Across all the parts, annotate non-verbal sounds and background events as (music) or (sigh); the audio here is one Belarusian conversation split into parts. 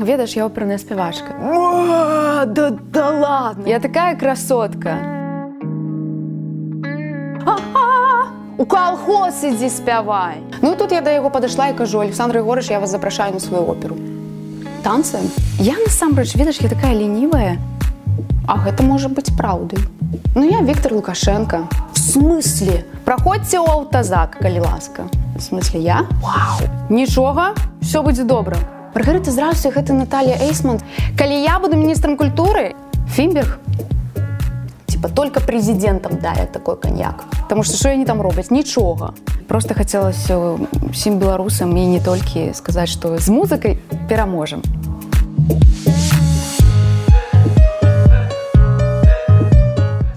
Ведаеш, я оперная спявачка. О, да, да ладно. Я такая красотка. Ага, у колхоз ідзі спявай. Ну тут я да яго падышла і кажу Александр Егорыч, я вас запрашаю на сваю оперу. Танцы? Я насамрэч, ведаеш, я такая ленівая. А гэта можа быць праўдай. Ну я Віктор Лукашенко. В смысле? Праходзьце ў аўтазак, калі ласка. В смысле я? Вау. Нічога, все будзе добра. Маргарыта здраўся, гэта Наталья Эйсмонт. Калі я буду міністрам культуры, Фімберг типа только президентам дае такой коньяк. Таму што що яны там робяць нічога. Просто хацелася ўсім беларусам і не толькі сказаць, што з музыкай пераможам.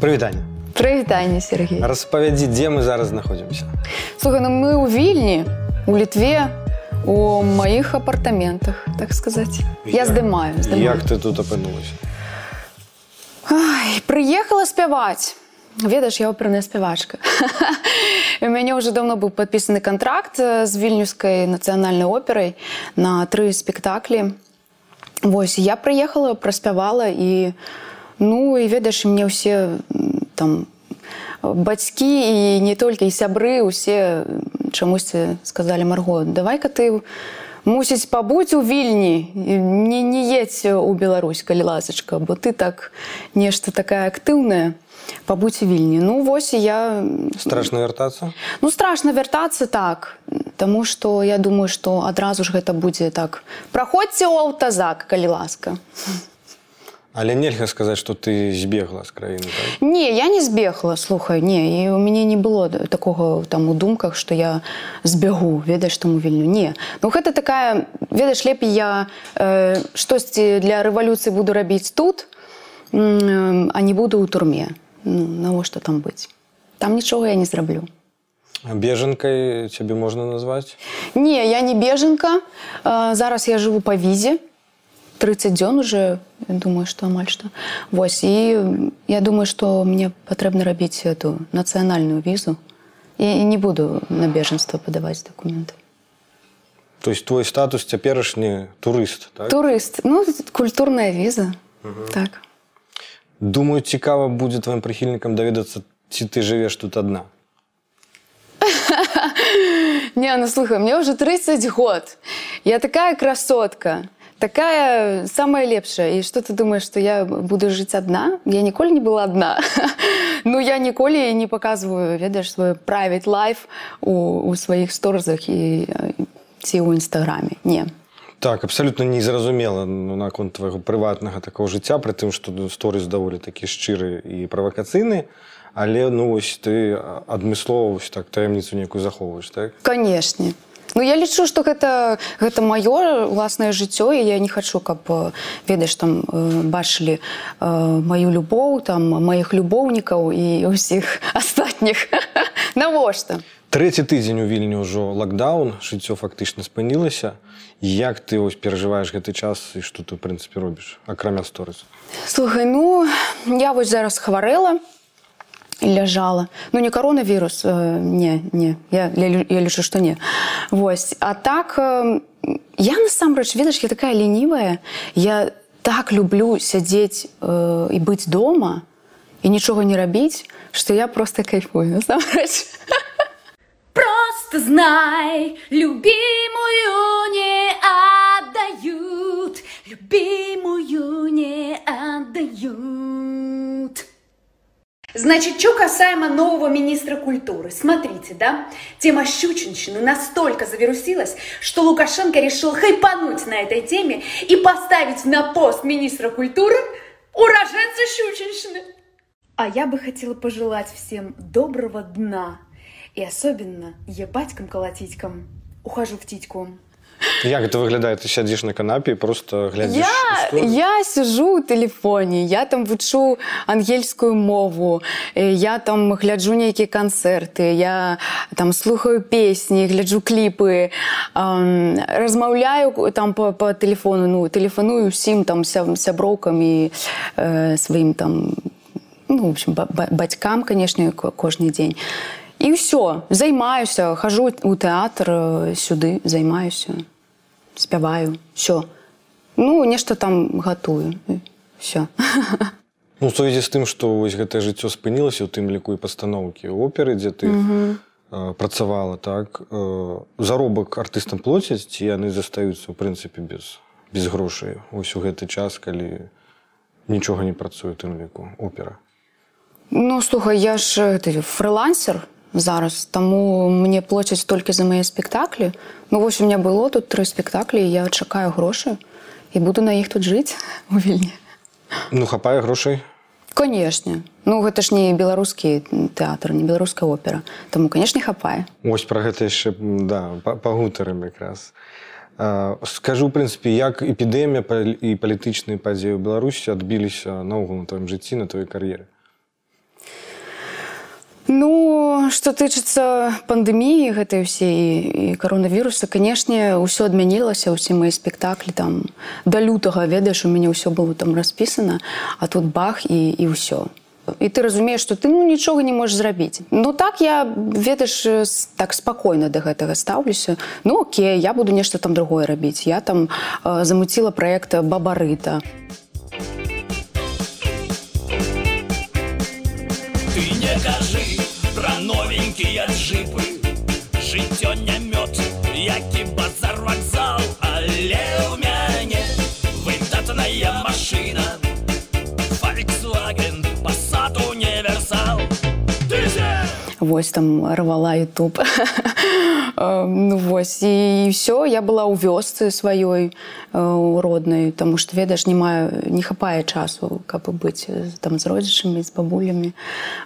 Прывітанне. Прывітанне Сергей. Распавядзі, дзе мы зараз знаходзімся. Слухай, ну мы ў вільні, у літве, у маіх апартаментах, так сказаць. Я здымаю, здымаю. Як ты тут апынулася? Ай, прыехала спяваць. Ведаеш, я оперная спявачка. (laughs) У мяне ўжо давно быў падпісаны кантракт з вільнюскай нацыянальнай операй на тры спектаклі. Вось я прыехала, праспявала і ну і ведаеш, мне ўсе там бацькі і не толькі і сябры усе чамусьці сказалі Марго, давай-ка ты мусіць пабудзь у вільні не не едзь у Беларусь калі ласачка бо ты так нешта такая актыўная пабудзь у вільні ну вось я страшна вяртацца? Ну страшна вяртацца так Таму што я думаю што адразу ж гэта будзе так. Праходзьце ў аўтазак калі ласка але нельга сказаць што ты збегла з краіны так? не я не збегла слухай не і у мяне не было такога там у думках што я збягу ведаеш таму вільню. Не. Ну гэта такая ведаеш лепей я э, штосьці для рэвалюцыі буду рабіць тут э, а не буду ў турме. Ну, навошта там быць? Там нічога я не зраблю. Бежанкай цябе можна назваць? Не я не бежанка. Э, зараз я жыву па візе. 30 дзён уже думаю что амаль что вось і я думаю что мне патрэбна рабіць эту нацыянальную візу і не буду на бежанства падаваць документы то есть твой статус цяперашні турыст так? турыст ну культурная віза угу. так думаю цікава будзе твоим прыхільнікам даведацца ці ты жывеш тут одна (laughs) не ну слухай мне уже 30 год я такая красотка Такая самая лепшая. І что ты думаешь что я буду жыць одна? Я ніколі не была одна. (laughs) Ну я ніколі не показываю ведаешь свой править лайф у, у сваіх сторзах і ці ў нстаграме не. Так абсолютно незразумела ну, наконт твайго прыватнага такого жыцця при тым что сторыс даволі такі шчыры і правакацыйны. Але ну вось ты адмыслова так таямніцу некую захоўваеш так? Канешне Ну я лічу што гэта гэта маё уласнае жыццё і я не хачу каб ведаеш там бачылі маю любоў там маіх любоўнікаў і ўсіх (laughs) астатніх. (laughs) Навошта? Трэці тыдзень у вільні ўжо лакдаун жыццё фактычна спынілася. Як ты ось перажываеш гэты час і што ты в прынцыпе робіш акрамя сторыс? Слухай ну я вось зараз хварэла ляжала ну не коронавірус э, не не. Я, я, я лічу что не. Восьось а так э, я насамрэч ведаеш я такая ленівая я так люблю сядзець э, і быць дома і нічога не рабіць что я просто кайфую (laughs) насамрэч просто знай любимую не отдают любимую не отдают Значит, что касаемо нового министра культуры. Смотрите, да, тема щученщины настолько завирусилась, что Лукашенко решил хайпануть на этой теме и поставить на пост министра культуры уроженца щученщины. А я бы хотела пожелать всем доброго дна. И особенно ебатькам-колотитькам. Ухожу в титьку. Як это выглядае ты сядзіш на канапе просто глядзіш я, я сижу у телефоне я там вучу ангельскую мову я там гляджу нейкія канцэрты я там слухаю песні гляджу кліпы эм, размаўляю там по, по телефону ну телефаную усім там сяброўкам і э, сваім там ну, в общем бацькам канешне кожны дзень і ўсё займаюся хожу у тэатр сюды займаюся спяваю все ну нешта там гатую все (laughs) ну сувязі з тым што вось гэтае жыццё спынілася у тым ліку і пастаноўкі оперы дзе ты э, працавала так э, заробак артыстам плоцяць ці яны застаюцца ў прынцыпе без без грошай. Ось у гэты час калі нічога не працуе тым ліку опера. Ну слухай я ж ты фрылансер зараз. Таму мне плоцяць толькі за мае спектаклі. Ну вось у меня было тут тры спектаклі я чакаю грошы і буду на іх тут жыць у вільні. Ну хапае грошай канешне ну гэта ж не беларускі тэатр не беларуская опера. Таму канешне хапае ось пра гэта яшчэ да пагутарым якраз. Скажу у прынцыпе як эпідэмія і палітычныя падзеі ў беларусі адбіліся наогул на тваім жыцці на твоей кар'еры Ну што тычыцца пандэміі гэтай усе і, і каронавіруса, канешне, ўсё адмянілася ўсе мае спектаклі там да лютага ведаеш, у мяне ўсё было там распісана, а тут бах і, і ўсё. І ты разумееш, што ты ну, нічога не можаш зрабіць. Ну так я ведаеш так спакойна да гэтага стаўлюся. Ну Окей, я буду нешта там другое рабіць. Я там э, замуціла праекта бабарыта. новенькія Вось там рвала YouTube (laughs) ну вось і ўсё я была ў вёсцы сваёй у роднай тому что ведаеш не маю не хапае часу каб быць там з родзічамі з бабулямі.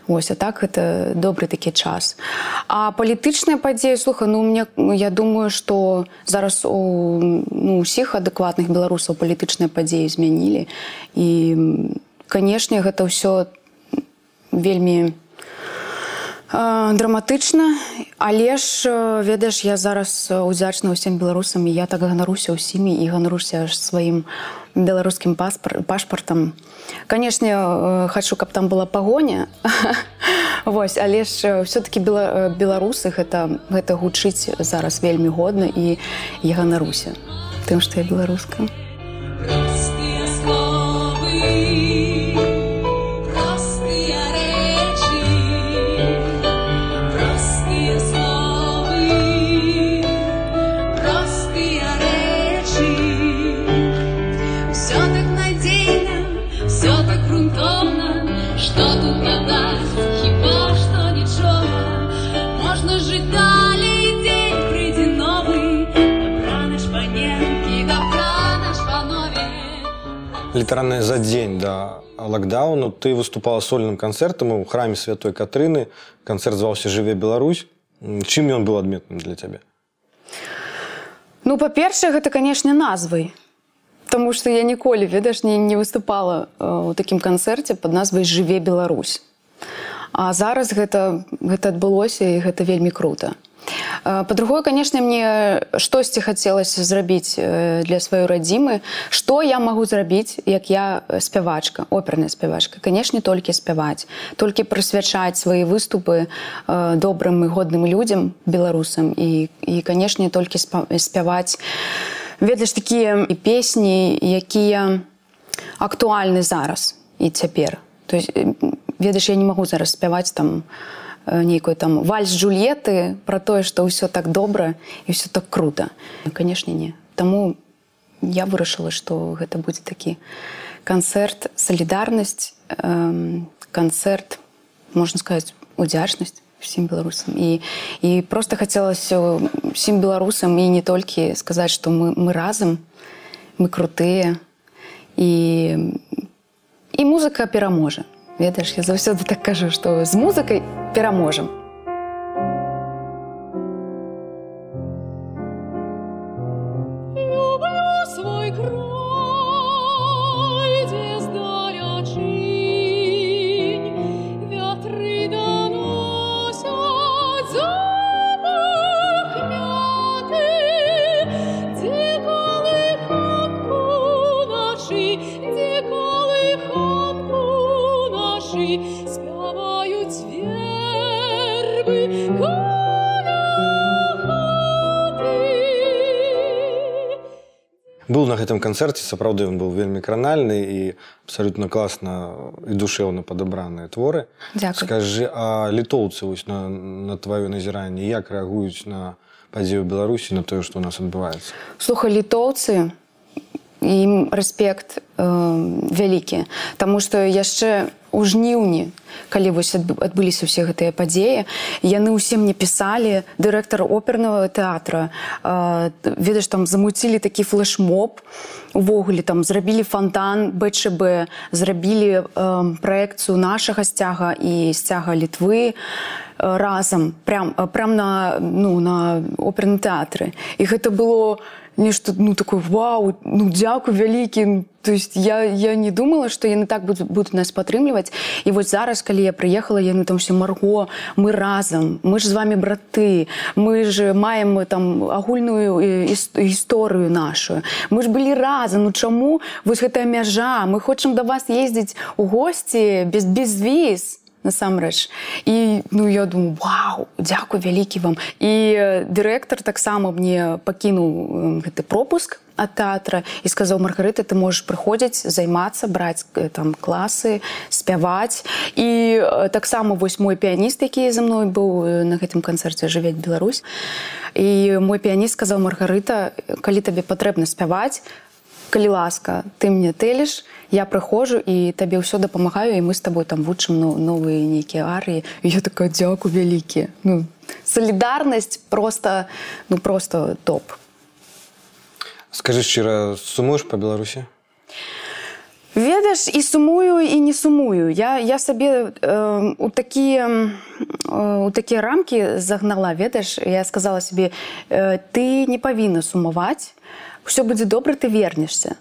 Ось а так это добры такі час. А палітычныя падзеі слуха ну мне я думаю что зараз у ну, усіх адэкватных беларусаў палітычныя падзеі змянілі. І канешне гэта ўсё вельмі не драматычна. Але ж ведаеш я зараз удзячна ўсім беларусам я так ганаруся ўсімі і ганаруся сваім беларускім паспар пашпартам. Канешне хачу каб там была пагоня. (laughs) Вось але ж все-таки бела, беларусы гэта гэта гучыць зараз вельмі годна і я ганаруся тым што я беларуска літаральна за дзень да лакдауну ты выступала сольным канцэртам у храме святой катрыны канцэрт зваўся жыве Беларусь чым ён быў адметным для цябе ну па-першае гэта канешне назвай Таму што я ніколі ведаеш не, не выступала ў такім канцэрце пад назвай жыве Беларусь А зараз гэта гэта адбылося і гэта вельмі круто по-другое конечно мне штосьці хацелася зрабіць для сваёй радзімы что я магу зрабіць як я спявачка оперная спявачка. Канешне толькі спяваць толькі прысвячаць свае выступы добрым і годным людзям беларусам і і канешне толькі спяваць ведаеш такія і песні якія актуальны зараз і цяпер то есть ведаеш я не магу зараз спяваць там у нейкую там вальс Джульеты про тое, што ўсё так добра і ўсё так круто. канешне не. Таму я вырашыла, што гэта будзе такі канцэрт, салідарнасць, канцэрт, можна сказаць, удзячнасць всім беларусам. І, і просто хацелася усім беларусам і не толькі сказаць, што мы, мы разам, мы крутыя і, і музыка пераможа ведаеш я заўсёды так кажу што з музыкай пераможам гэтым канцэрце сапраўды ён быў вельмі кранальны і абсалютна класна і душэўна падабраныя творы. Скажы а літоўцы вось на, на тваё назіранне як рэагуюць на падзею беларусі на тое што ў нас адбываецца? Слухай літоўцы ім рэспект э, вялікі. Таму што яшчэ у жніўні калі вось адбы- адбыліся ўсе гэтыя падзеі яны ўсе мне пісалі дырэктар опернага тэатра э, ведаеш там замуцілі такі флешмоб увогуле там зрабілі фонтан бчб зрабілі э, праекцыю нашага сцяга і сцяга літвы разам прям прям на ну на оперным тэатры. І гэта было нешта ну такой вау ну дзякуй вялікі то есть я я не думала что яны так будуць будуць нас падтрымліваць і вось зараз калі я прыехала яны там все марго мы разам мы ж з вами браты мы же маем там агульную э, іс- гісторыю нашу. Мы ж былі разам ну чаму? Вось гэтая мяжа мы хочам да вас ездзіць у госці без без віз насамрэч. І ну я думаю вау дзякуй вялікі вам і дырэктар таксама мне пакінуў гэты пропуск ад тэатра і сказаў маргарыта ты можаш прыходзіць займацца браць там класы спяваць і таксама вось мой піяніст які за мной быў на гэтым канцэрце жывець Беларусь і мой піяніст сказаў маргарыта калі табе патрэбна спяваць калі ласка ты мне тэліш я прыходжу і табе ўсё дапамагаю і мы з табой там вучым ну, новыя нейкія арыі я такая дзяку вялікі ну, салідарнасць просто ну просто топ. Скажы шчыра сумуеш па беларусі? Ведаеш і сумую і не сумую. Я я сабе э, у такія э, у такія рамкі загнала ведаеш. Я сказала сабе э, ты не павінна сумаваць все будзе добра ты вернешься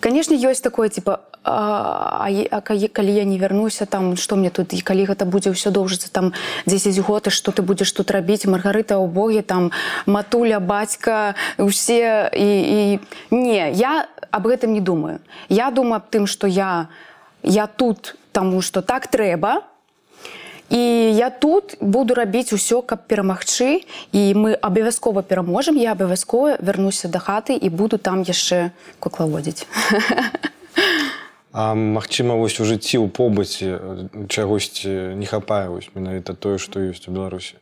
конечно ёсць такое типа а, а, е- а калі, я не вярнуся там что мне тут і калі гэта будзе ўсё доўжыцца там 10 год і что ты будзеш тут рабіць маргарыта у богі там матуля бацька усе і, і не я об гэтым не думаю. Я думаю аб тым что я я тут таму что так трэба і я тут буду рабіць усё каб перамагчы і мы абавязкова пераможам я абавязкова вярнуся да хаты і буду там яшчэ куклаводзіць. (laughs) А магчыма вось у жыцці ў побыце чагосьці не хапае вось менавіта тое што ёсць у беларусі.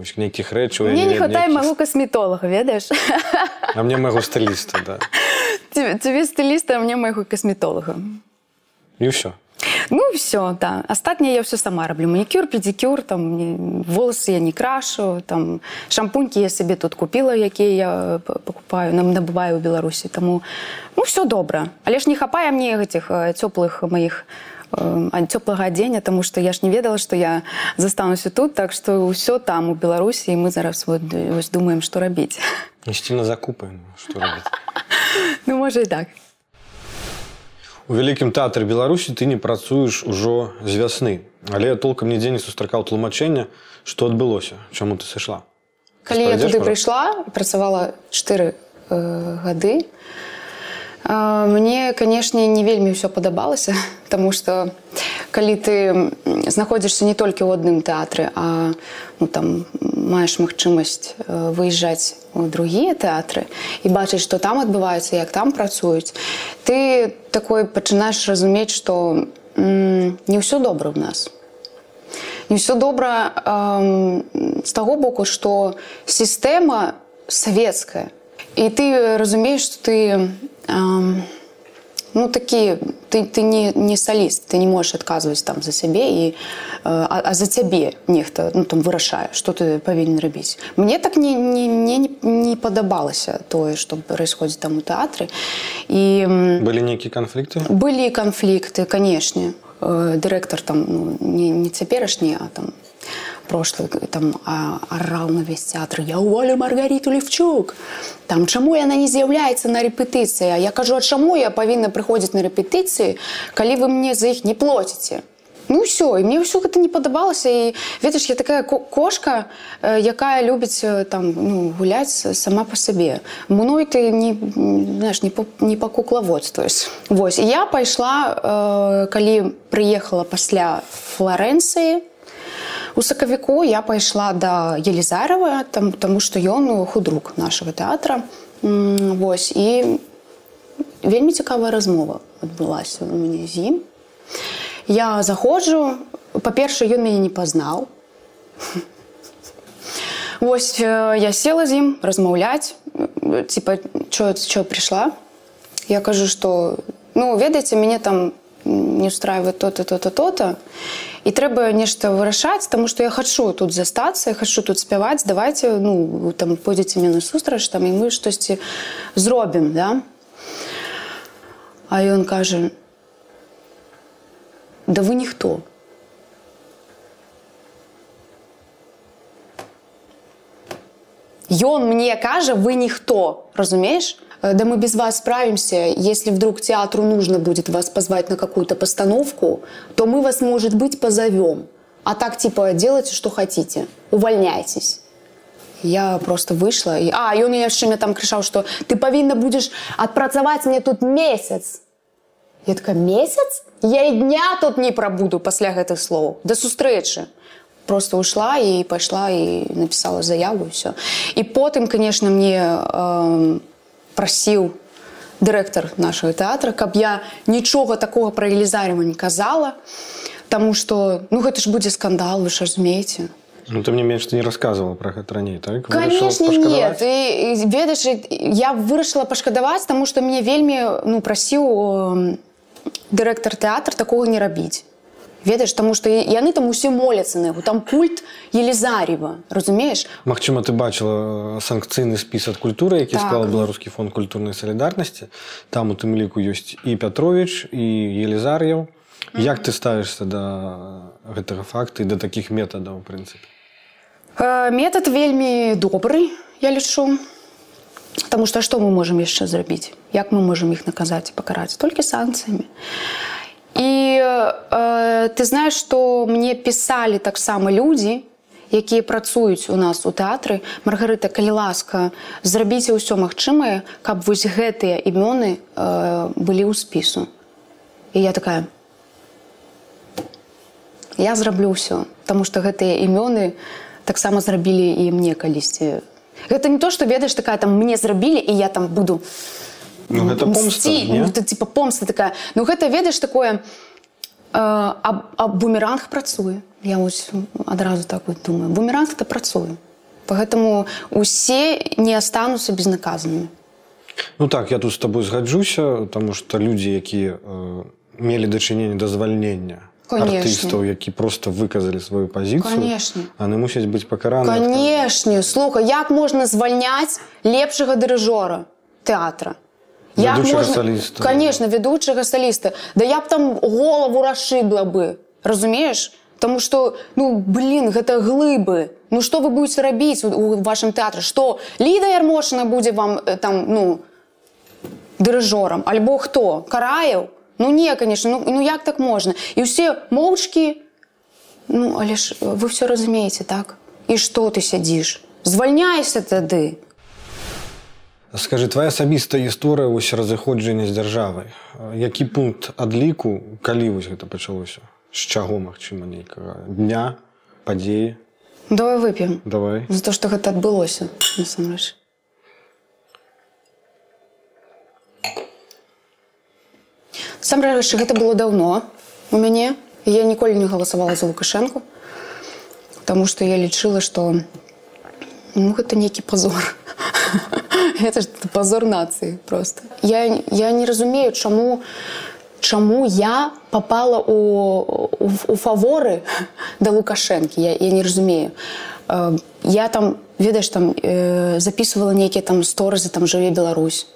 Вось нейкіх рэчаў мне не хватае магу касметолага ведаеш? (laughs) А мне майго стыліста да. Цябе стыліста мне майго касметолага. І ўсё Ну все да. Астатняе я все сама раблю манікюр педикюр там волосы я не крашу там шампунькі я сабе тут купила якія я п- покупаю нам набываю у беларусі таму ну все добра але ж не хапае мне гэтых э, цёплых маіх э, цёплага адзення тому что я ж не ведала что я застануся тут. Так что ўсё там у беларусі і мы зараз вот, э, вось думаем что рабіць ісці на закупы што рабіць (laughs) ну можа і так У вялікім тэатры беларусі ты не працуеш ужо з вясны але я толкам нідзе не сустракаў тлумачэння што адбылося чаму ты сышла калі я туды прыйшла працавала 4 э, гады э, мне канешне не вельмі ўсё падабалася (laughs) Таму што калі ты м, знаходзішся не толькі ў адным тэатры а ну, там маеш магчымасць э, выязджаць у другія тэатры і бачыць што там адбываецца як там працуюць ты такой пачынаеш разумець што м, не ўсё добра ў нас. Не все добра эм, з таго боку што сістэма савецкая. І ты разумееш ты эм, ну такі ты, ты не, не саліст ты не можаш адказваць там за сябе і э, а, а за цябе нехта ну, там вырашае што ты павінен рабіць мне так не, не, не, не падабалася тое што происходит там у тэатры і м, былі нейкія канфлікты былі канфлікты канешне Э, дырэктар там ну, не, не цяперашні а там прошлый там а, арал на весь тэатр я уволю маргариту левчук там чаму яна не з'яўляецца на рэпетыцыі я кажу а чаму я павінна прыходзіць на рэпетыцыі калі вы мне за іх не плоціце Ну ўсё і мне ўсё гэта не падабалася і ведаеш я такая ко- кошка э, якая любіць э, там ну, гуляць сама по сабе мной ты не знаешь не по, не па куклаводствуеш Вось я пайшла э, калі прыехала пасля флоренцыі у сакавіку я пайшла да елізарова там таму што ён ну, худрук нашага тэатра М, Вось і вельмі цікавая размова адбылася у мяне з ім. Я заходжу па-першае ён мяне не пазнаў Вось (laughs) я села з ім размаўляць типа что пришла? Я кажу что ну ведаеце мяне там не устраивает то-то то-то то-то і трэба нешта вырашаць тому что я хочу тут застацца я хочу тут спяваць. Давайте ну там пойдзеце мне на сустрач там і мы штосьці зробім да? А ён кажа да вы ніхто Ён мне кажа вы ніхто разумеешь Э, да мы без вас справимся. Если вдруг театру нужно будет вас позвать на какую-то постановку, то мы вас, может быть, позовем. А так, типа, делайте, что хотите. Увольняйтесь. Я просто вышла. И... А, и он мне там кричал, что ты повинна будешь отпрацаваць мне тут месяц. Я такая, месяц? Я и дня тут не пробуду после гэтых слов. До сустрэчы. Просто ушла и пошла и написала заяву и все. И потом, конечно, мне э, прасіў дырэктар нашага тэатра каб я нічога такого пра елізарыма не казала Таму что ну гэта ж будзе скандал вы ж разумееце. Ну, ты мне менш ты не рассказывала про гэта раней так? Конечно нет. і ведаеш я вырашыла пашкадаваць тому что мне вельмі ну прасіў дырэктар тэатр такого не рабіць ведаеш таму што яны там усе моляцца на яго. Там культ елізаріва разумееш? Магчыма ты бачыла санкцыйны спіс ад культуры які так. склала беларускі фонд культурнай салідарнасці. Там у тым ліку ёсць і пятрович і елізар'яў. Mm -hmm. як ты ставішся да гэтага факты да такіх метадаў прынцыпе? Метад вельмі добры я лічу. Таму што што мы можемм яшчэ зрабіць? Як мы можемм іх наказаць? Пакараць? Толькі санкцыямі. а І э, ты знаеш, што мне пісалі таксама людзі, якія працуюць у нас у тэатры, Маргарыта, калі ласка, зрабіце ўсё магчымае, каб вось гэтыя імёны э, былі ў спісу. І я такая Я зраблю ўсё, Таму што гэтыя імёны таксама зрабілі і мне калісьці. Гэта не то, што ведаеш такая там мне зрабілі і я там буду ну, гэта помста, ну, гэта, типа помста такая. Ну гэта ведаеш такое э, а, а бумеранг працуе. Я ось адразу так вот думаю. Бумеранг это працуе. Поэтому усе не останутся безнаказанымі ну так я тут с тобой згаджуся тому что людзі якія э, мелі дачыненне да звальнення артыстаў які просто выказалі сваю пазіцыю яны мусяць быць пакараны канешне слуха як можна звальняць лепшага дырыжора тэатра Як можна... соліста. Конечно, ведучага саліста. Да я б там голову расшыбла бы. Разумееш? Таму што ну блин, гэта глыбы. Ну што вы будете рабіць у, у вашым тэатры, што Ліда Ярмошына будзе вам там ну дырыжорам, альбо хто караяў? Ну не, конечно, ну, ну як так можна? І ўсе моўчкі Ну але ж вы все разумееце так. І што ты сядзіш? Звальняйся тады. Скажы твоя асабістая гісторыя вось разыходжання з дзяржавай. Які пункт адліку калі вось гэта пачалося? З чаго магчыма нейкага дня падзеі? Давай вып'ем. Давай. За то што гэта адбылося насамрэч. Сам рэчы гэта было даўно у мяне. Я ніколі не галасавала за лукашэнку Таму што я лічыла што ну, гэта нейкі пазор (laughs) (laughs) это ж позор нацыі просто. Я я не разумею чаму чаму я попала у у, у фаворы да лукашэнкі я, я не разумею. Э, я там ведаеш там э, записывала нейкія там сторазы там жыве Беларусь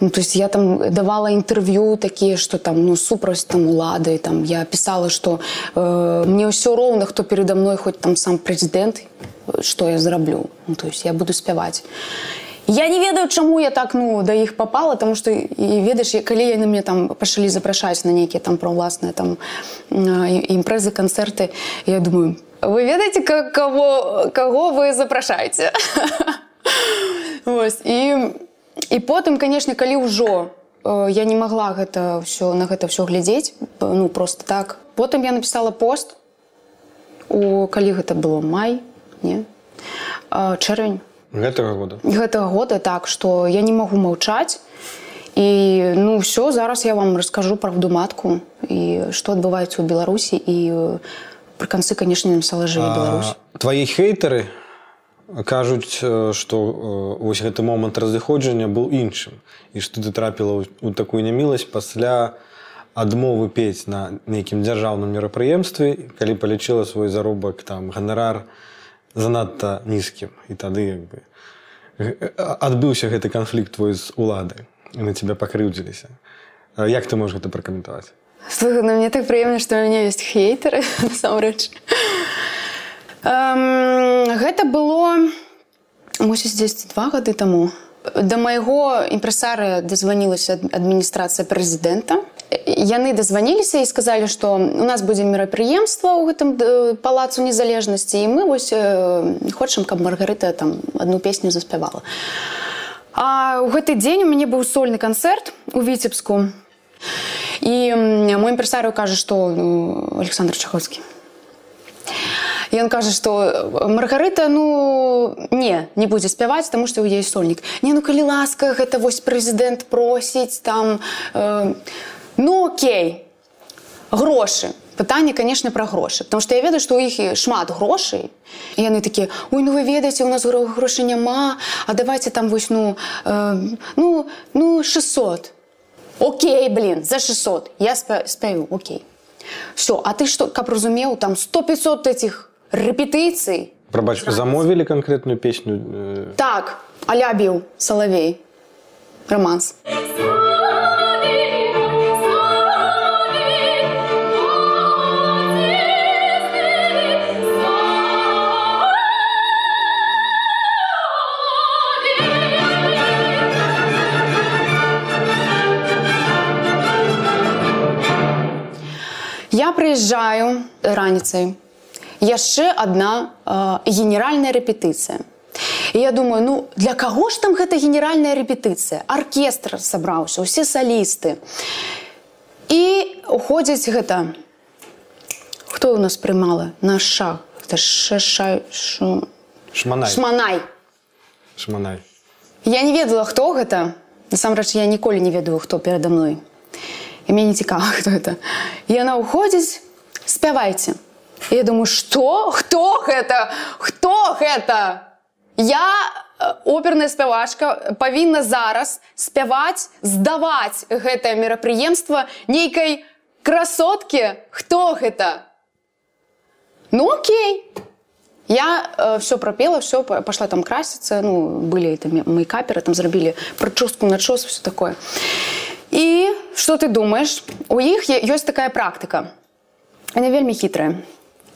Ну, то есть я там давала інтэрв'ю такія что там ну супраць там улады там. Я писала что э, мне ўсё роўна хто передо мной хоть там сам прэзідэнт что я зраблю ну, то есть я буду спяваць Я не ведаю, чаму я так ну да іх попала, тому што і ведаеш, калі яны мне там пачалі запрашаць на нейкія там пра ўласныя там імпрэзы, канцэрты, я думаю, вы ведаеце кого, каго вы запрашаеце. і, (laughs) і потым, канешне, калі ўжо я не магла гэта ўсё на гэта ўсё глядзець, ну просто так. Потым я напісала пост у калі гэта было май, не чэрвень гэтага года. Гэтага года так что я не магу маўчаць. І ну все, зараз я вам раскажу правду матку і што адбываецца ў Беларусі і э, пры канцы, канешне, напісала жыве Беларусь. А, твои хейтеры кажуць, э, што э, вось гэты момант разыходжання быў іншым. І што ты трапіла ў- такую няміласць пасля адмовы пець на нейкім дзяржаўным мерапрыемстве, калі палічыла свой заробак там ганарар занадта нізкім і тады як бы адбыўся гэты канфлікт твой з уладай і на тебя пакрыўдзіліся. Як ты можаш гэта пракаментаваць? Слухай, ну мне так прыемна, што ў мяне ёсць хейтары (laughs) насамрэч. Эм, гэта было мусіць дзесьці два гады таму. Да майго імпрэсарыя дазванілася ад- адміністрацыя прэзідэнта. Яны дазваніліся і сказалі, што у нас будзе мерапрыемства ў гэтым э, палацу незалежнасці і мы вось э, хочам, каб Маргарыта там адну песню заспявала. А ў гэты дзень у мяне быў сольны канцэрт у віцебску. І мой імпрэсарыо кажа, што ну, Александр Чаховскі. Ён кажа, што Маргарыта ну не не будзе спяваць, таму што ў яе сольнік. Не ну калі ласка, гэта вось прэзідэнт просіць там э, ну окей грошы. Пытанне, канешне, пра грошы, потому што я ведаю, што ў іх шмат грошай. І яны такія: Ой, ну вы ведаеце, у нас гро- грошай няма, а давайте там вось ну э, ну ну 600. Окей, блин, за 600. Я спя- спяю, окей. Все, а ты что, как разумеў, там 100-500 этих рэпетыцый. Прабачку замовілі канкрэтную песню Так, алябіў Салавей. Романс. Я прыязджаю раніцай. Яшчэ адна э, генеральная рэпетыцыя. І я думаю, ну для каго ж там гэта генеральная рэпетыцыя? Аркестр сабраўся, усе салісты. І уходзіць гэта. Хто ў нас прымала наш шах? Гэта шаша... Шу... шманай Шманай. шманай Я не ведала, хто гэта. Насамрэч я ніколі не ведаю, хто перада мной. І мне не цікава, (laughs) хто гэта. І яна ўходзіць, спявайце. Я думаю, што? Хто гэта? Хто гэта? Я э, оперная спявачка павінна зараз спяваць, здаваць гэтае мерапрыемства нейкай красоткі. Хто гэта? Ну окей. Я э, все пропела, все пошла там краситься, ну были там мейкаперы, там зрабілі прическу начос, все такое. І что ты думаешь? У іх ёсць такая практика. Она вельмі хитрая.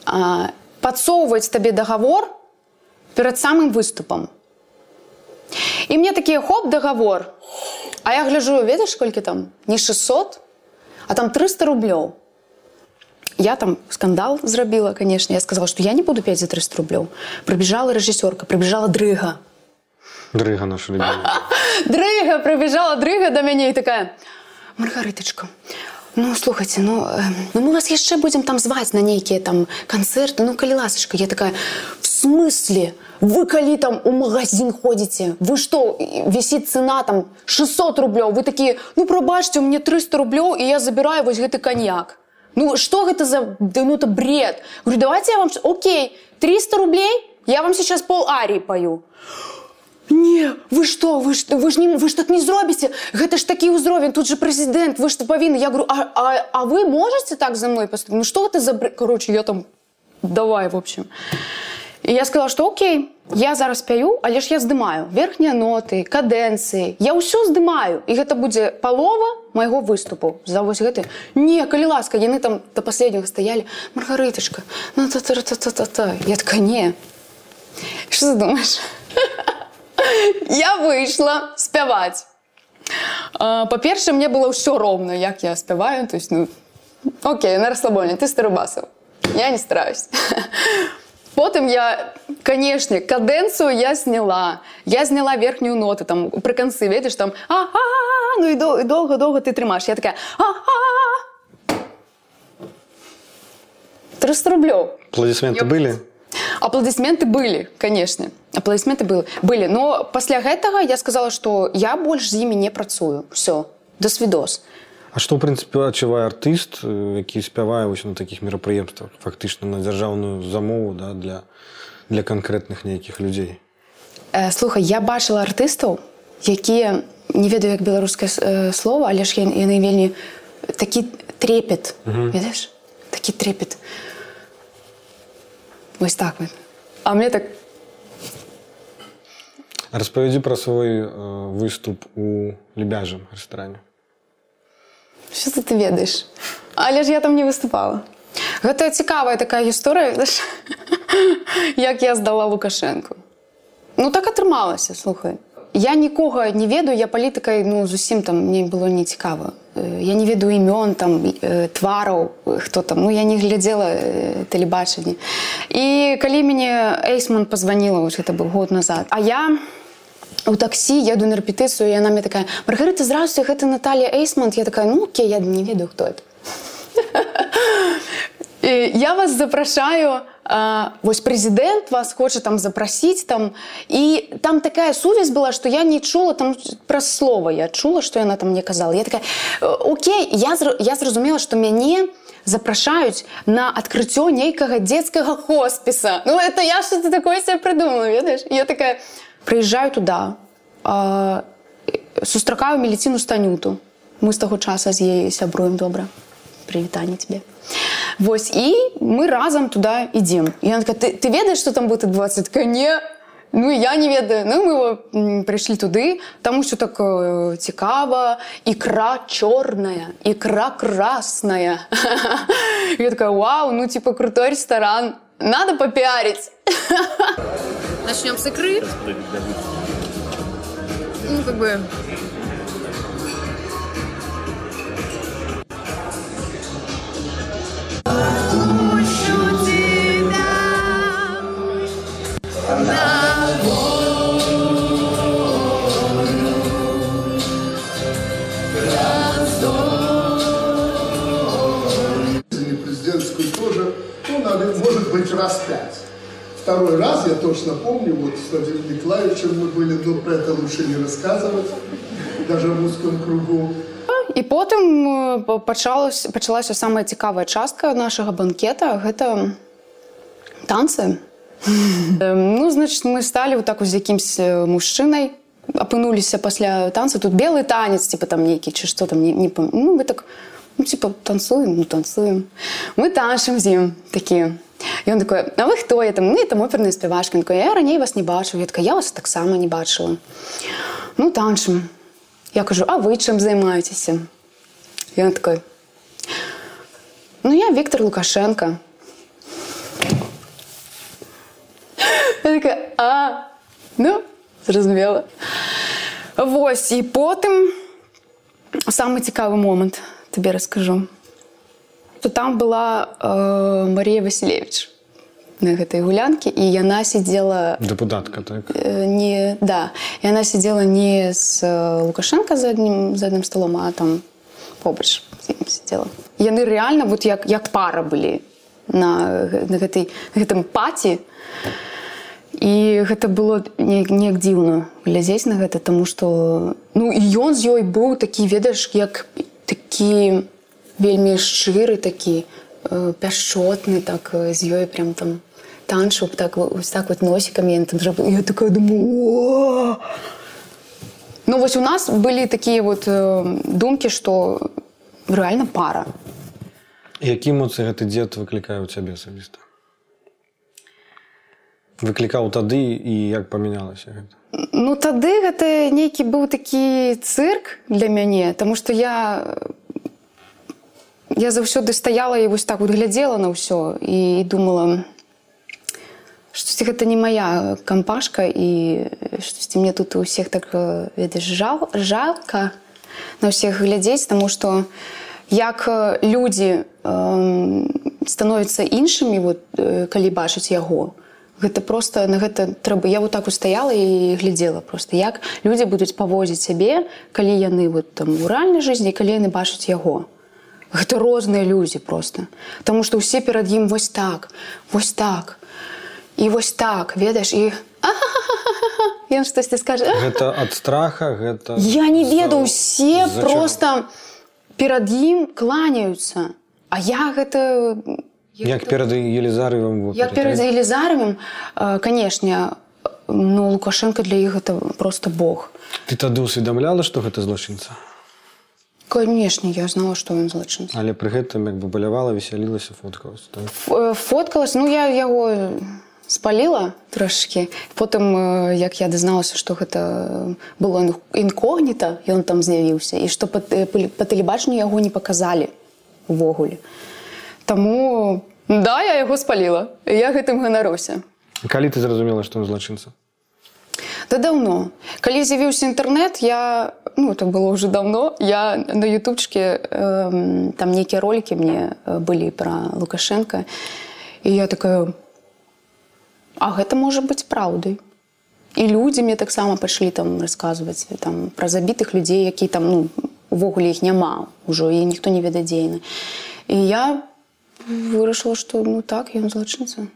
А, подсовывать табе договор перед самым выступом. І мне такие хоп договор. А я гляжу, ведаешь, сколько там? Не 600, а там 300 рублёў. Я там скандал зрабіла, конечно. Я сказала, что я не буду петь за 300 рублёў. Прибежала режиссерка, прибежала дрыга. дрыга наша (laughs) Дрыга, прибежала дрыга до мяне і такая: Маргариточка, ну слухайте, ну, ну мы вас яшчэ будем там зваць на нейкія там канцэрты, ну калі ласачка, я такая, в смысле? Вы калі там у магазин ходите, вы что, висит цена там 600 рублёў, вы такие, ну прабачьте, у меня 300 рублёў, і я забираю вось гэты коньяк. Ну что это за, да ну это бред. Говорю, давайте я вам, окей, 300 рублей, я вам сейчас пол арии пою. Не, вы что, вы ж, вы ж, не, вы ж так не зробіце. Гэта ж такі ўзровень, тут же прэзідэнт, вы ж павінны. Я говорю, а, а, а вы можете так за мной поступить? Ну что это за... Короче, я там, давай, в общем. І я сказала, што окей, я зараз пяю, але ж я здымаю верхнія ноты, кадэнцыі. Я ўсё здымаю. І гэта будзе палова майго выступу. За вось гэты. Не, калі ласка, яны там да последняга стаялі. Маргарытачка, ну та та та та та та Я такая, не. Што ты думаеш? (laughs) Я выйшла спяваць. А, Па-першае, мне было ўсё роўна, як я спяваю, то есть, ну, окей, на расслабоне, ты старыбасаў. Я не стараюсь. (laughs) Потым я, канешне, кадэнцыю я сняла. Я зняла верхнюю ноту, там, пры канцы, ведаеш, там, а ну і дол- і доўга-доўга ты трымаеш. Я такая, а 300 рублёў. аплодисменты были Аплодисменты были, конечно. Аплодисменты были. Былі но пасля гэтага я сказала что я больш з імі не працую. Все до свідос А што прынцыпе адчувае артыст э, які спявае вось на такіх мерапрыемствах фактычна на дзяржаўную замову да, для для канкрэтных нейкіх людзей? Э, слухай я бачыла артыстаў якія не ведаю як беларускае э, слово але ж яны вельмі такі трепет. Ведаеш? Такі трепет. Вось так вот а мне так распавядзі пра свой э, выступ у лебяжым рэстаране Що це ти ведаєш? Але ж я там не виступала. Гэта цікавая такая гісторыя, (laughs) як я здала Лукашенку. Ну так атрымалася, слухай. Я нікога не ведаю, я палітыкай ну, зусім там мне было не цікава. Я не ведаю імён там твараў, хто там, ну я не глядзела тэлебачанне. І калі мяне Эйсман пазваніла, гэта быў год назад. А я у таксі еду на рэпетыцыю, яна мне такая: Маргарыта, здравствуй, гэта Наталія Эйсман. Я такая, ну окей, я не ведаю, хто это. Я вас запрашаю а, вось прэзідэнт вас хоча там запрасіць там і там такая сувязь была што я не чула там праз слова я чула што яна там мне казала я такая Окей я зр... я зразумела што мяне запрашаюць на адкрыццё нейкага дзецкага хоспіса Ну это я что ты такое себе прыдумала ведаеш я такая прыязджаю туда а, сустракаю меліціну станюту. Мы з таго часа з яе сябруем добра прывітанне тебе Вось і мы разам туда ідзем я такая, ты, ты ведаеш что там будет адбывацца такая не ну я не ведаю ну мы прыйшлі туды там усё так э, цікава ікра чорная ікра красная (laughs) я такая вау ну типа крутой ресторан надо попиарить. Начнем с икры. Ну как бы. Не быть, раз пять. Второй раз, я точно помню, вот с Владимиром Николаевичем мы были, но про это лучше не рассказывать, даже в узком кругу. І потым э, пачалось, пачалася самая цікавая частка нашага банкета гэта танцы. (laughs) Ну значит мы сталі вот так з якімсь э, мужчынай апынуліся пасля танца тут белы танец типа там нейкі ці што там не, не пам... ну, мы так ну, типа танцуем ну, танцуем мы танчым з ім такі Он такой а вы хто? Я там ну, там оперная спявашка Ён такой, я раней вас не бачыў я такая, я вас таксама не бачыла ну танчым я кажу а вы чым займаецеся он такой ну я Віктор Лукашенко такая, а, ну, зразумела. Вось, і потым самы цікавы момант табе раскажу. То там была э, Марія Васілевич на гэтай гулянкі і яна сидзела дэпутатка так? э, не да яна сидзела не з э, лукашенко за адным за адным столом а там побач сидзела яны реально вот як як пара былі на, на гэтай гэтым паці і гэта было неяк неяк дзіўна глядзець на гэта тому что ну і ён з ёй быў такі ведаеш як такі вельмі шчыры такі э, пяшчотны так э, з ёй прям там танчу так ось так вот носиками я там зраб- я такая думаю! Ну вось у нас былі такія вот э, думкі что реально пара. Які эмоцыі гэты дзед выклікае ў цябе асабіста? Выклікаў тады і як памянялася гэта? Ну тады гэта нейкі быў такі цырк для мяне, Таму што я я заўсёды стаяла і вось так вот глядзела на ўсё і думала штосьці гэта не моя кампашка і штосьці мне тут у всех так э, ведаеш жал жалка на ўсіх глядзець, таму што як людзі э, становяцца іншымі вот, э, калі бачаць яго, гэта просто на гэта трэба я вот так устаяла і глядзела просто як людзі будуць павозіць сябе калі яны вот там у рэальнай жизни калі яны бачаць яго гэта розныя людзі просто. Таму что ўсе перад ім вось так вось так. І вось так ведаеш і ён штосьці скажа Гэта ад страха гэта Я не ведаю усе просто перад ім кланяюцца А я гэта як перад Елізарывым як перад Елізаровым канешне ну лукашенко для іх гэта просто бог. Ты тады усведамляла што гэта злочынца канешне я знала што ён злачынца але пры гэтым як бы балявала весялілася фоткалась так? Ф- фоткалась. Ну я яго спаліла трошки. Потым э, як я дазналася што гэта было ін- інкогніта ён там з'явіўся. І што па, э, па- па тэлебачанню яго не паказалі увогуле. Таму да я яго спаліла. Я гэтым ганаруся. Калі ты зразумела што ён злачынца? Да даўно. Калі з'явіўся інтэрнэт, я ну это было ўжо давно. Я на ютубчыке э, там нейкія ролики мне э, былі пра Лукашенко. І я такая А гэта можа быць праўдай. І людзі мне таксама пайшлі там расказваць там пра забітых людзей, які там ну увогуле іх няма ўжо і ніхто не ведае дзейны. І я вырашыла, што ну так ён злачынца.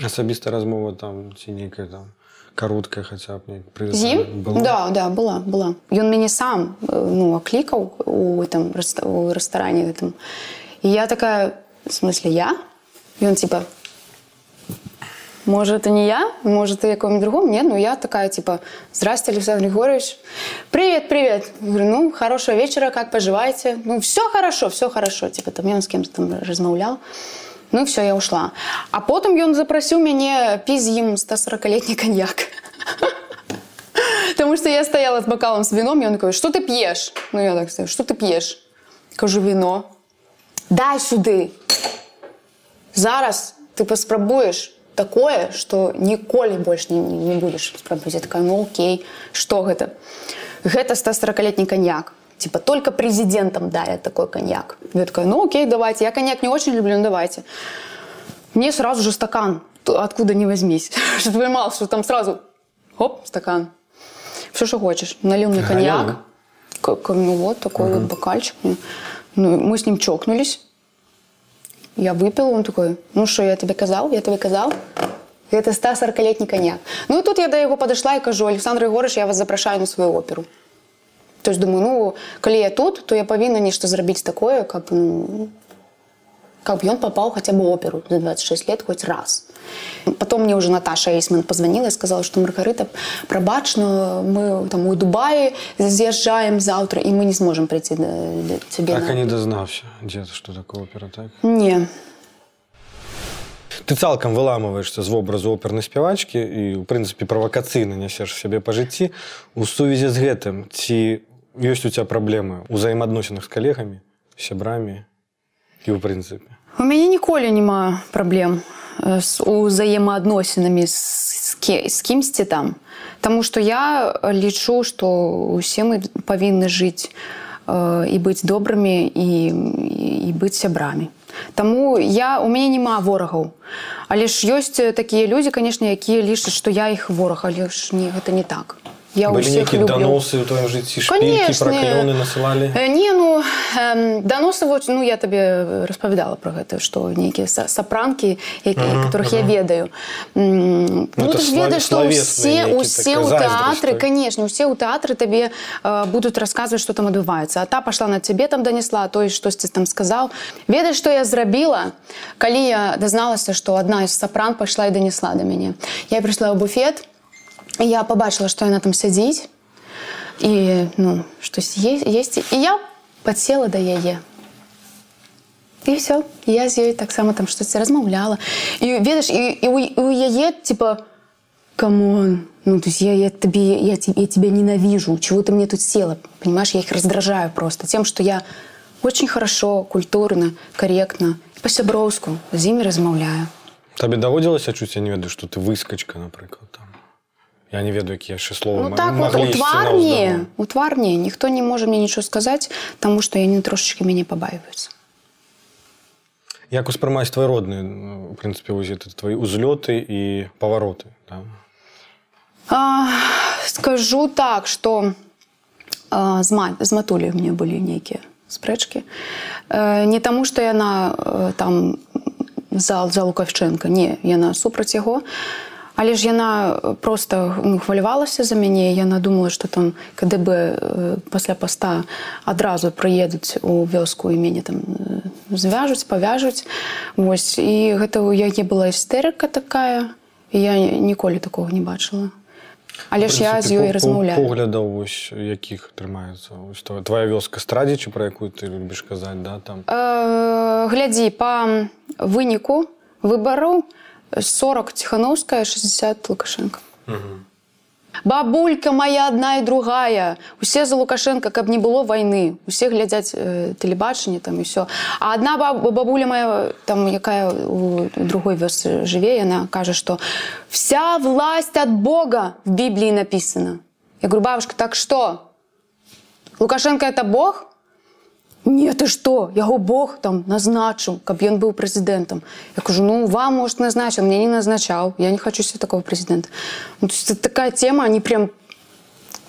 асабіста размова там ці нейкая там кароткая хаця б неяк пры З ім? была? Да, да, была, была. Ён мяне сам э, ну, аклікаў у этом рэста- у рэстаране гэтым. І я такая, в смысле, я? Ён типа, может, это не я, может, ты якому другому? Нет, ну я такая, типа, здрасте, Александр Григорьевич. Привет, привет. Говорю, ну, хорошего вечера, как поживаете? Ну, все хорошо, все хорошо. Типа, там ён з кем-то там размаўлял. Ну, все, я ушла. А потом ён запросил мяне піць з ім 140-летний коньяк. Потому что я стояла с бокалом с вином, и он такой, что ты пьешь? Ну, я так стою, что ты пьешь? Кажу, вино. Дай сюды. Зараз ты паспрабуеш такое, што ніколі больш не, не будзеш спрабаваць. Я такая, ну окей, што гэта? Гэта 140-летний коньяк. Типа только президентам дарят такой коньяк. Я такая, ну окей, давайте. Я коньяк не очень люблю, ну давайте. Мне сразу же стакан, откуда не возьмись. (laughs) Чтобы понимал, что там сразу, хоп, стакан. Все, что хочешь. Налил мне коньяк. Как, ну вот, такой вот бокальчик. Ну, мы с ним чокнулись. Я выпил, он такой, ну что, я тебе казал, я тебе казал. Это 140-летний коньяк. Ну и тут я до его подошла и кажу, Александр Егорович, я вас запрашаю на свою оперу. То есть думаю, ну, коли я тут, то я повинна нечто зробить такое, как бы, ну, как бы он попал хотя бы оперу за 26 лет хоть раз. Потом мне уже Наташа Эйсман позвонила и сказала, что Маргарита, пробач, но мы там у Дубаи съезжаем завтра, и мы не сможем прийти до, до тебе. так на- і не дазнаўся дзе што такое опера так Не. ты цалкам выламываешься з вобразу опернай спявачкі і у прынцыпе правакацыйна нясеш сябе па жыцці у сувязі з гэтым ці ёсць у тебя праблемы ўзаемаадносінах з калегамі сябрамі і ў прынцыпе У мяне ніколі няма праблем э, з узаемаадносінамі з, з, з кімсьці там. Таму што я лічу, што ўсе мы павінны жыць э, і быць добрымі і, і, быць сябрамі. Таму я у мяне няма ворагаў. Але ж ёсць э, такія людзі, канешне, якія лічаць, што я іх вораг, але ж не, гэта не так. Я былі ўсіх нейкія люблю. даносы ў тваім жыцці шпількі Конечно. праклёны насылалі Э, Не, ну, эм, доносы, вот, ну, я тебе распавядала про гэта, што нейкія са- сапранкі, які, которых я ведаю. Ну, это ты ж славе- ведаеш, што славесная ўсе, нейкі ўсе такая ў зайздрасць, тэатры, так? конечно, ўсе ў тэатры табе э, будуць расказваць, што там адбываецца. А та пашла на цябе там данесла, а той штосьці там сказаў. Ведаеш, што я зрабіла, калі я дазналася, што адна з сапран пайшла і данесла да мяне. Я прыйшла ў буфет, я побачила, што яна там сядзіць, і ну штось є, есть і я подсела да яе і все я з ёй таксама там штосьці размаўляла і ведаеш і, і, у, і у яе типа камон ну то есть я, я тебе я, те- я тебя ненавижу чего ты мне тут села понимаешь я их раздражаю просто тем что я очень хорошо культурно корректно по-сяброўску з імі размаўляю табе даводзілася чуць я не ведаю што ты выскачка напрыклад там Я не ведаю які яшчэ слова Ну так вот, у тварні, у тварні ніхто не можа мне нічого сказаць, таму што яны трошачки мяне пабаиваюцца. як успрымаць твой родны у прынцыпе это твои узлёты і павароты да? А, скажу так, што а, з, ма, з матулі у мне былі нейкія спрэчкі. Э, не таму, што яна э, там за, за Лукашчэнка, не, яна супраць яго. Але ж яна просто ну, хвалявалася за мяне яна думала что там КДБ пасля паста адразу прыедуць у вёску і мяне там звяжуць павяжуць. Вось і гэта у яе была істэрыка такая я ніколі такого не бачыла. Але ж я з ёй размаўляю. поглядаў вось якіх атрымаецца твоя вёска страдзе чи пра якую ты любіш казаць да там? Э, глядзі па выніку выбараў 40 ціхановская 60 лукашенко угу. бабулька моя одна і другая усе за лукашенко каб не было войны усе глядзяць э, тэлебачанне там і все а одна бабуля моя там якая у другой вёсцы жыве яна кажа что вся власть от бога в біблии написана я говорю бабушка так что лукашенко это бог Не ты что? Яго Бог там назначыў каб ён быў прэзідэнтам Я кажу ну вам может назначил мне не назначаў я не хочу себе такого прэзідэнта ну, такая тема они прям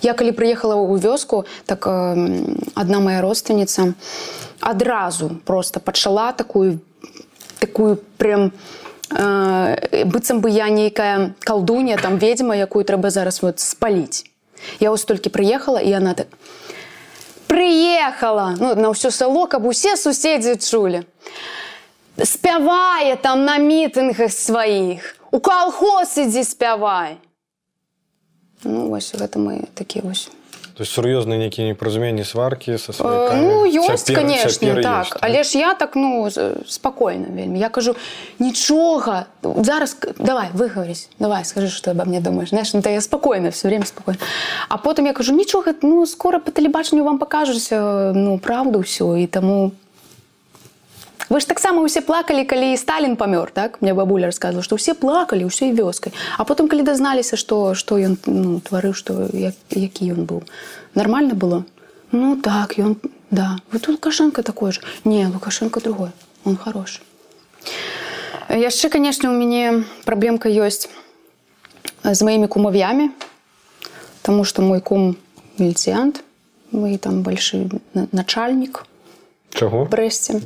я калі прыехала ў вёску так одна моя родственница адразу просто пачала такую такую прям э, быццам бы я нейкая калдуня там ведьма якую трэба зараз вот спаліць я вось толькі прыехала і она так прыехала ну, на ўсё сало каб усе суседзі чулі спявае там на мітынгах сваіх у калхоз ідзі спявай. Ну вось гэта мы такі вось То есть сур'ёзныя нейкія непразуменні сваркі са э, ну, ёсць цяпер, конечно цяпер так. ёсць, але ж я так ну спакойна вельмі я кажу нічога зараз давай выгаварыць давай скажи что обо мне думаешь. Знаешь ну, я спокойно все время спокойно. А потым я кажу нічога ну скоро по тэлебачанню вам покажусь э, ну правду ўсё і таму Вы ж таксама ўсе плакалі, калі Сталін памёр так мне бабуля рассказывала, што ўсе плакалі ўсёй вёскай. А потым калі дазналіся, што што ён ну, тварыў, што як, які ён быў. Нармальна было. Ну так ён да вот лукашенко такой же не лукашенко другой он хороший яшчэ конечно у мяне праблемка ёсць з маімі кумавямі тому что мой кум міліцыянт мы там большы начальнік Чаго? брэсце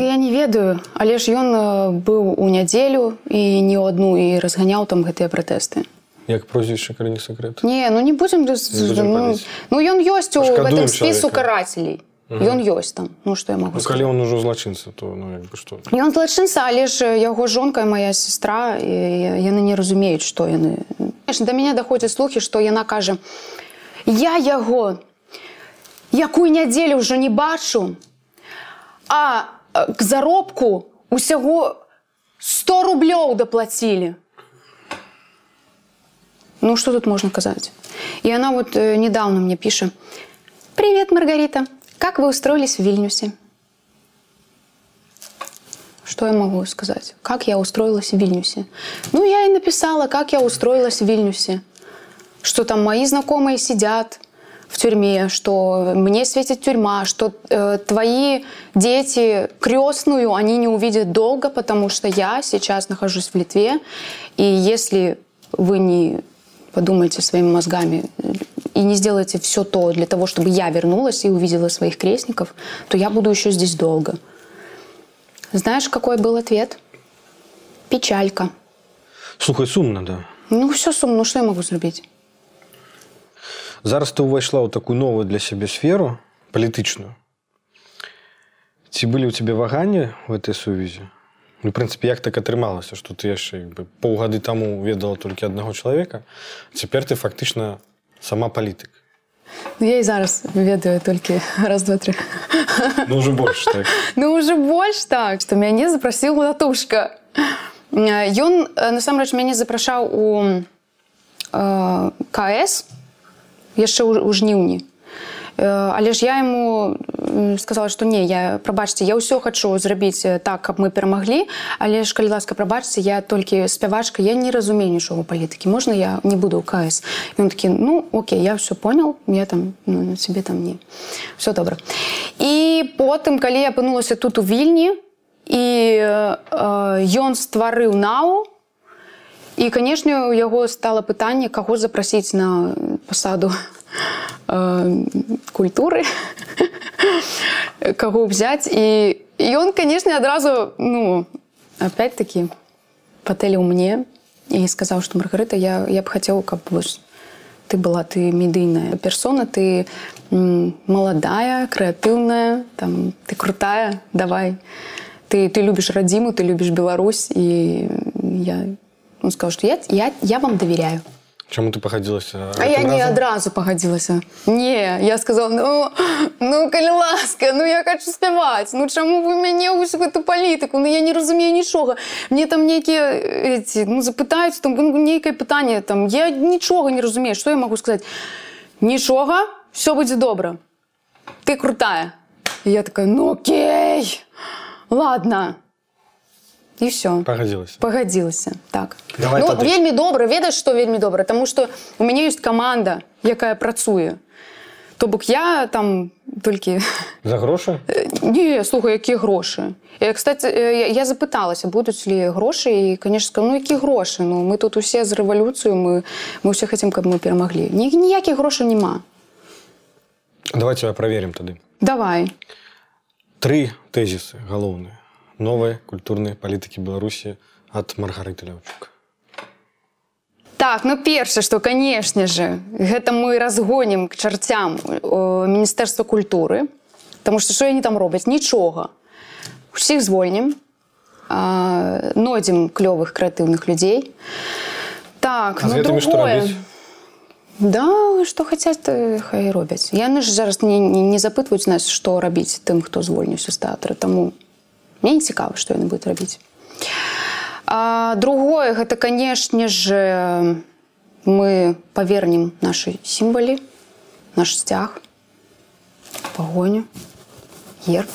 я не ведаю. Але ж ён быў у нядзелю і не ў адну і разганяў там гэтыя пратэсты як прозвішча калі не сакрэт не ну не будзем ну, ну ён ёсць у гэтым спісу карацелей ён ёсць там. Ну што я могу ну, калі он ужо злачынца то ну, як бы што ён злачынца але ж яго жонка моя сестра яны не разумеюць што яны да мяне даходзяць слухі што яна кажа я яго не якую нядзелю ўжо не бачу а к заробку усяго 100 рублёў даплацілі ну что тут можно казаць и она вот э, недавно мне піша привет маргарита как вы устроились в вильнюсе что я могу сказать как я устроилась в вильнюсе ну я и написала как я устроилась в вильнюсе что там мои знакомые сидят и в тюрьме, что мне светит тюрьма, что э, твои дети крестную они не увидят долго, потому что я сейчас нахожусь в Литве, и если вы не подумаете своими мозгами и не сделаете все то для того, чтобы я вернулась и увидела своих крестников, то я буду еще здесь долго. Знаешь, какой был ответ? Печалька. Слухай, сумно, да. Ну, все сумно, ну что я могу сделать? Зараз ты ўвайшла ў такую новую для сябе сферу палітычную. Ці былі ў цябе ваганні в этой сувязі? Ну, прынцыпе, як так атрымалася, што ты яшчэ паўгады таму ведала толькі аднаго чалавека. Цяпер ты фактычна сама палітык. Ну, я і зараз ведаю толькі раз два тры. Ну уже больш так. (laughs) Ну уже больш так, што мяне запрасіў латушка. Ён насамрэч мяне запрашаў у э, КС яшчэ ў жніўні. Але ж я ему сказала что не я прабачце я ўсё хочу зрабіць так каб мы перамаглі але ж калі ласка прабачце я толькі спявачка я не разумею нічога палітыкі. Можна я не буду у кс ён такі ну Окей я все понял я там ну, себе там не все добра. І потым калі я апынулася тут у вільні і ён стварыў нау і канешне у яго стала пытанне каго запрасіць на пасаду э, культуры каго взять і ён канешне адразу ну опять-таки патэліў мне і сказаў што маргарыта я, я б хацеў каб вось ты была ты медыйная персона ты маладая крэатыўная там ты крутая давай. Ты ты любіш радзіму ты любіш Беларусь і я он сказал что я я, я вам доверяю Чаму ты пагадзілася а я не адразу пагадзілася не я сказал ну ну калі ласка ну я хочу спяваць ну чаму вы мяне ўсю гэту палітыку ну я не разумею нічога мне там нейкія эти ну запытаюць там ну, нейкае пытанне там я нічога не разумею что я могу сказать? Нічога все будзе добра ты крутая І я такая ну окей. Ладно і все пагадзілася пагадзілася так. Давай ну, тады. вельмі добра ведаеш што вельмі добра Таму што у мяне ёсць каманда якая працуе. То бок я там толькі (laughs) за грошы? Не слухай якія грошы? Я, кстати я, я запыталася будуць ли грошы і конечно ну які грошы? Ну мы тут усе з рэвалюцыю мы мы ўсе хацім каб мы перамаглі Ні, ніякіх грошай няма. Давайте праверим тады давай. Тры тэзісы галоўныя новай культурнай палітыкі беларусі ад маргарыты ляўчук Так, ну перша, што канешне же, гэта мы разгонім к чарцям міністэрства культуры, Таму што што яны там робяць нічога. Усіх звольнім, нойдзем клёвых крэатыўных людзей. Так, А ну, гэтымі што другое. рабіць? Да, што хацяць, хай робяць. Яны ж зараз не, не, не запытваюць нас, што рабіць тым, хто звольніўся з тэатра. Таму мне не цікава, што яны будуць рабіць. А другое гэта канешне же мы павернем нашы сімвалі наш сцяг пагоню герб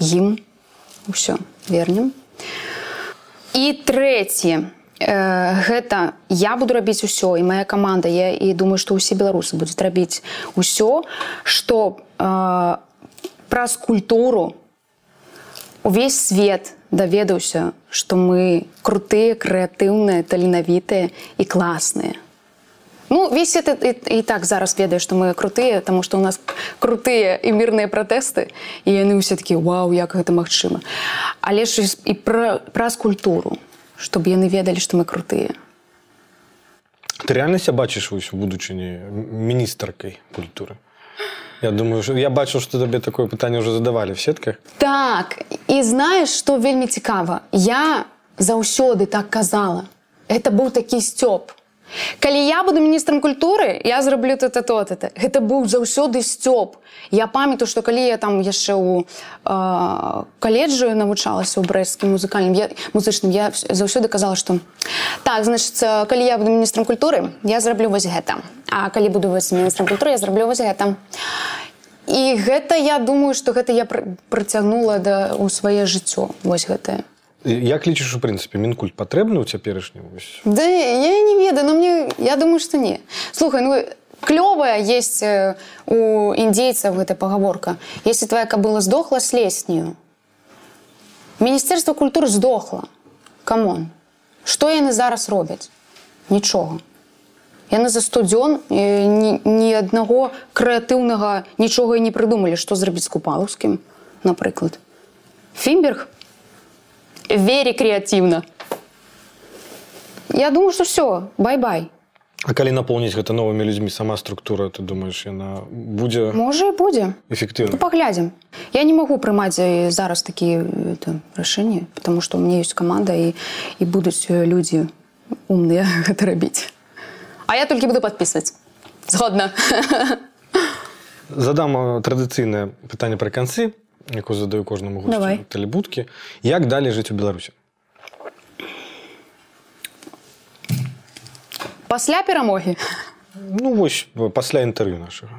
ім ўсё вернем і трэці гэта я буду рабіць усё і моя каманда я і думаю што ўсе беларусы будуць рабіць усё што праз культуру увесь свет даведаўся што мы крутыя крэатыўныя таленавітыя і класныя ну весь это і, і так зараз ведаю што мы крутыя тому што у нас крутыя і мірныя пратэсты і яны ўсе такі вау як гэта магчыма але ж і пра, праз культуру чтобы яны ведалі што мы крутыя ты реальнася бачыш вось у будучыні міністркай культуры Я думаю що я бачу што табе такое пытанне ўжо задавалі в сетках. Так і знаеш што вельмі цікава я заўсёды так казала. Это быў такі сцёб калі я буду міністрам культуры я зраблю то то это гэта быў заўсёды сцёб я памятаю што калі я там яшчэ у э, каледжы навучалася ў брэсцкім музыкальным я музычным я заўсёды казала што так значит калі я буду міністрам культуры я зраблю вось гэта. А калі буду вось міністрам культуры я зраблю вось гэта і гэта я думаю што гэта я прыцягнула да у сваё жыццё вось гэтае як лічыш у прынцыпе мінкульт патрэбны ў цяперашні да я не ведаю но мне я думаю што не. Слухай ну клёвая есть у індзейцаў гэта пагаворка если твоя кабыла здохла слеснію міністэрства культуры здохла камон. Што яны зараз робяць? Нічога яны за сто дзён ні, ні аднаго крэатыўнага нічога і не прыдумалі што зрабіць з купалаўскім напрыклад фімберг вере креативно. Я думаю, что все, бай-бай. А калі напоўніць гэта новымі людзьмі сама структура ты думаешь яна будзе можа будзе эфектыўна ну, паглядзім я не магу прымаць зараз такія рашэнні потому что у мне ёсць каманда і і будуць людзі умныя (laughs) гэта рабіць а я толькі буду подписывать згодна (laughs) задам традыцыйнае пытанне пры канцы Якую задаю кожнаму тэлебудкі як далей жыць у беларусі пасля перамогі ну вось пасля інтэрв'ю нашага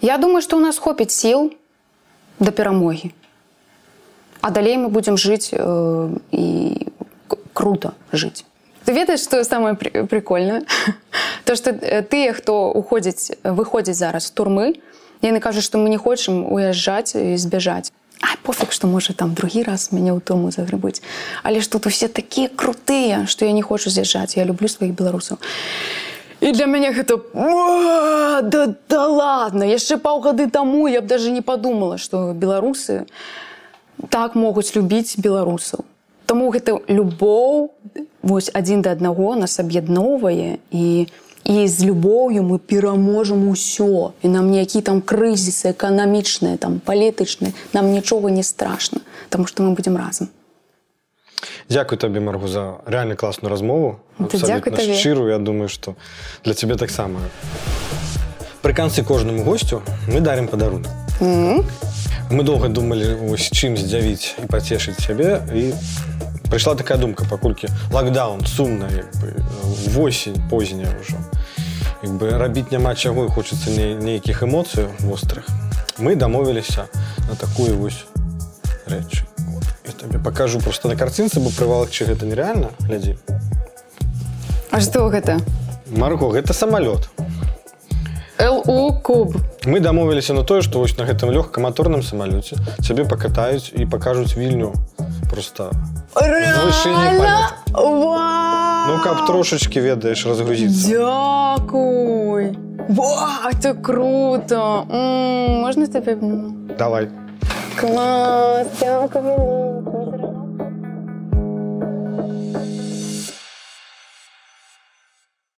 я думаю што у нас хопіць сіл да перамогі а далей мы будзем жыць э, і круто жыць ты ведаеш што самае прикольна (laughs) то што тыя хто уходзіць выходзіць зараз турмы яны кажуць што мы не хочам уязджаць і збяжаць А пофиг што можа там другі раз мяне ў тому загрыбыць але ж тут усе такія крутыя што я не хочу з'язджаць я люблю сваіх беларусаў і для мяне гэта да, да ладно яшчэ паўгады таму я б даже не подумала што беларусы так могуць любіць беларусаў Таму гэта любоў вось адзін да аднаго нас аб'ядноўвае і і з любоўю мы пераможам усё і нам ніякі там крызісы эканамічныя там палітычныя нам нічога не страшна Таму што мы будзем разам Дзякуй табе Маргу за рэальна класную размову. Шчыру Я думаю што для цябе таксама Пры канцы кожнаму госцю мы дарым падарунак мы доўга думалі ось чым здзявіць і пацешыць сябе і прыйшла такая думка паколькі лакдаун сумна як бы восень позняя ўжо як бы рабіць няма чаго і хочацца не, нейкіх эмоцыяў вострых мы дамовіліся на такую вось рэч Вот. я табе пакажу просто на карцінцы бо прывалакчы гэта нереальна глядзі А што гэта Марго гэта самалёт ЛУ куб мы дамовіліся на тое што вось на гэтым лёгкаматорным самалёце цябе пакатаюць і пакажуць вільню просто Завышэнне Рэальна? Ну Вау! каб трошачки ведаеш разгрузіцца Дякуй! Ва, это круто! М, Можна тебе? обніму? давай Клас, дякую велике.